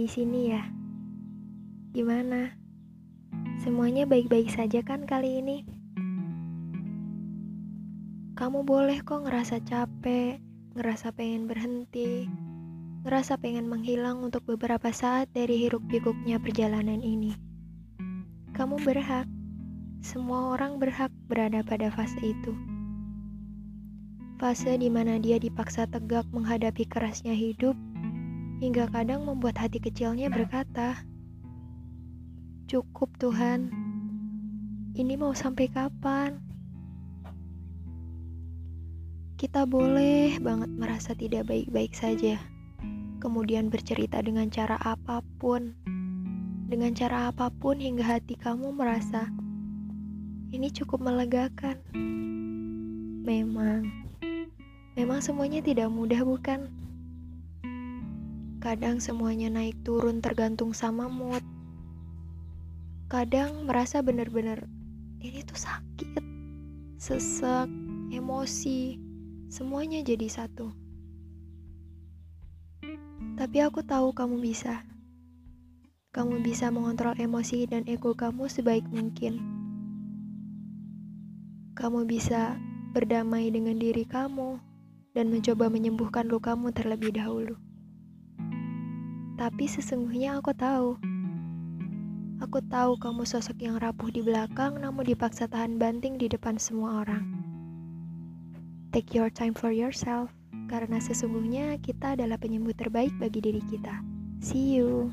di sini ya. Gimana? Semuanya baik-baik saja kan kali ini? Kamu boleh kok ngerasa capek, ngerasa pengen berhenti, ngerasa pengen menghilang untuk beberapa saat dari hiruk pikuknya perjalanan ini. Kamu berhak. Semua orang berhak berada pada fase itu. Fase di mana dia dipaksa tegak menghadapi kerasnya hidup hingga kadang membuat hati kecilnya berkata, "Cukup, Tuhan. Ini mau sampai kapan?" Kita boleh banget merasa tidak baik-baik saja, kemudian bercerita dengan cara apa pun, dengan cara apa pun hingga hati kamu merasa ini cukup melegakan. Memang, memang semuanya tidak mudah, bukan? Kadang semuanya naik turun tergantung sama mood. Kadang merasa benar-benar ini tuh sakit, sesek, emosi, semuanya jadi satu. Tapi aku tahu kamu bisa. Kamu bisa mengontrol emosi dan ego kamu sebaik mungkin. Kamu bisa berdamai dengan diri kamu dan mencoba menyembuhkan lukamu terlebih dahulu. Tapi sesungguhnya aku tahu. Aku tahu kamu sosok yang rapuh di belakang namun dipaksa tahan banting di depan semua orang. Take your time for yourself, karena sesungguhnya kita adalah penyembuh terbaik bagi diri kita. See you.